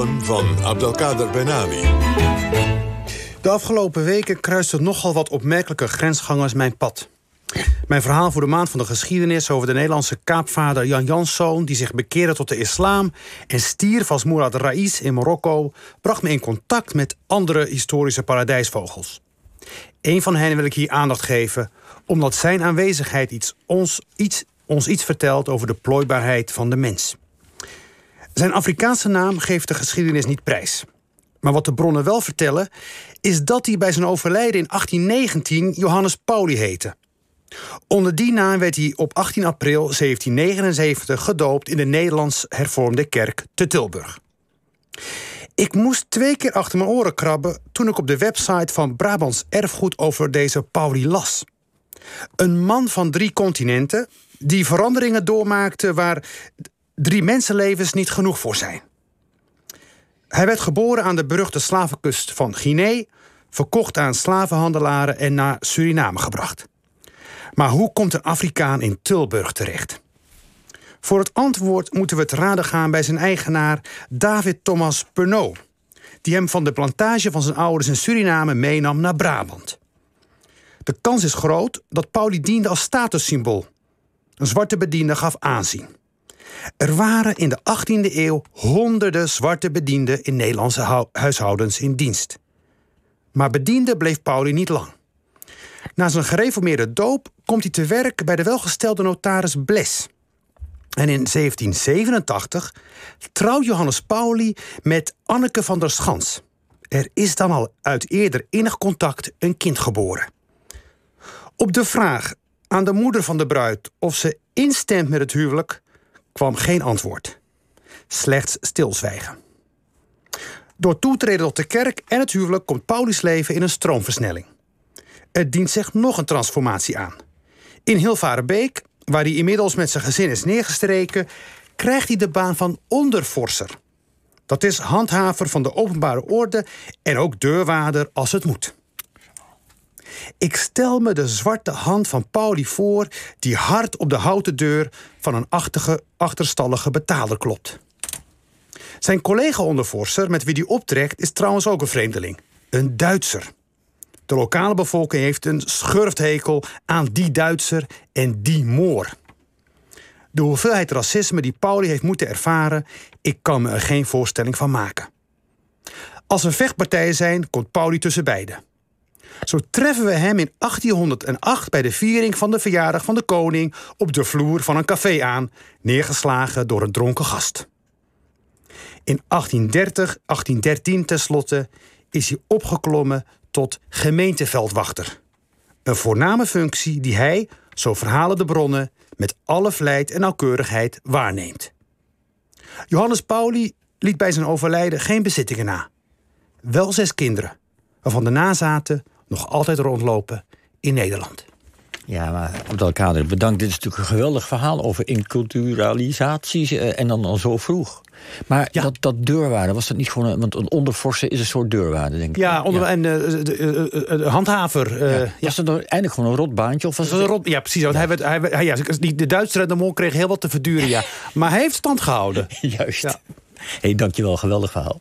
van Abdelkader Benali. De afgelopen weken kruisten nogal wat opmerkelijke grensgangers mijn pad. Mijn verhaal voor de maand van de geschiedenis over de Nederlandse kaapvader Jan Janszoon... die zich bekeerde tot de islam en stierf als Mourad Raïs in Marokko... bracht me in contact met andere historische paradijsvogels. Een van hen wil ik hier aandacht geven... omdat zijn aanwezigheid iets, ons, iets, ons iets vertelt over de plooibaarheid van de mens. Zijn Afrikaanse naam geeft de geschiedenis niet prijs. Maar wat de bronnen wel vertellen, is dat hij bij zijn overlijden in 1819 Johannes Pauli heette. Onder die naam werd hij op 18 april 1779 gedoopt in de Nederlands hervormde kerk te Tilburg. Ik moest twee keer achter mijn oren krabben toen ik op de website van Brabants Erfgoed over deze Pauli las. Een man van drie continenten die veranderingen doormaakte waar drie mensenlevens niet genoeg voor zijn. Hij werd geboren aan de beruchte slavenkust van Guinea, verkocht aan slavenhandelaren en naar Suriname gebracht. Maar hoe komt een Afrikaan in Tilburg terecht? Voor het antwoord moeten we te raden gaan bij zijn eigenaar David Thomas Pernod, die hem van de plantage van zijn ouders in Suriname meenam naar Brabant. De kans is groot dat Pauli diende als statussymbool. Een zwarte bediende gaf aanzien. Er waren in de 18e eeuw honderden zwarte bedienden in Nederlandse huishoudens in dienst. Maar bediende bleef Pauli niet lang. Na zijn gereformeerde doop komt hij te werk bij de welgestelde notaris Bles. En in 1787 trouwt Johannes Pauli met Anneke van der Schans. Er is dan al uit eerder innig contact een kind geboren. Op de vraag aan de moeder van de bruid of ze instemt met het huwelijk, kwam geen antwoord. Slechts stilzwijgen. Door toetreden tot de kerk en het huwelijk komt Paulus leven in een stroomversnelling. Er dient zich nog een transformatie aan. In Hilvarenbeek, waar hij inmiddels met zijn gezin is neergestreken, krijgt hij de baan van ondervorser. Dat is handhaver van de openbare orde en ook deurwaarder als het moet. Ik stel me de zwarte hand van Pauli voor die hard op de houten deur van een achtige, achterstallige betaler klopt. Zijn collega-ondervorser met wie hij optrekt is trouwens ook een vreemdeling. Een Duitser. De lokale bevolking heeft een schurfthekel aan die Duitser en die Moor. De hoeveelheid racisme die Pauli heeft moeten ervaren, ik kan me er geen voorstelling van maken. Als er vechtpartijen zijn, komt Pauli tussen beiden. Zo treffen we hem in 1808 bij de viering van de verjaardag van de koning op de vloer van een café aan, neergeslagen door een dronken gast. In 1830, 1813 tenslotte is hij opgeklommen tot gemeenteveldwachter. Een voorname functie die hij, zo verhalen de bronnen, met alle vlijt en nauwkeurigheid waarneemt. Johannes Pauli liet bij zijn overlijden geen bezittingen na. Wel zes kinderen, waarvan de nazaten nog altijd rondlopen in Nederland. Ja, maar Abdelkader, bedankt. Dit is natuurlijk een geweldig verhaal over inculturalisaties eh, en dan al zo vroeg. Maar dat, dat deurwaarde, was dat niet gewoon... want een onderforse is een soort deurwaarde, denk ik. Ja, onder, en uh, de, handhaver. Uh, ja. Was nou eindelijk gewoon een rotbaantje? Of was het... een rot, ja, precies. Want Hij werd, hij, hij, ja, de Duitse en de Mol kreeg heel wat te verduren, ja. Maar hij heeft stand gehouden. Juist. Ja. hey, dankjewel. Geweldig verhaal.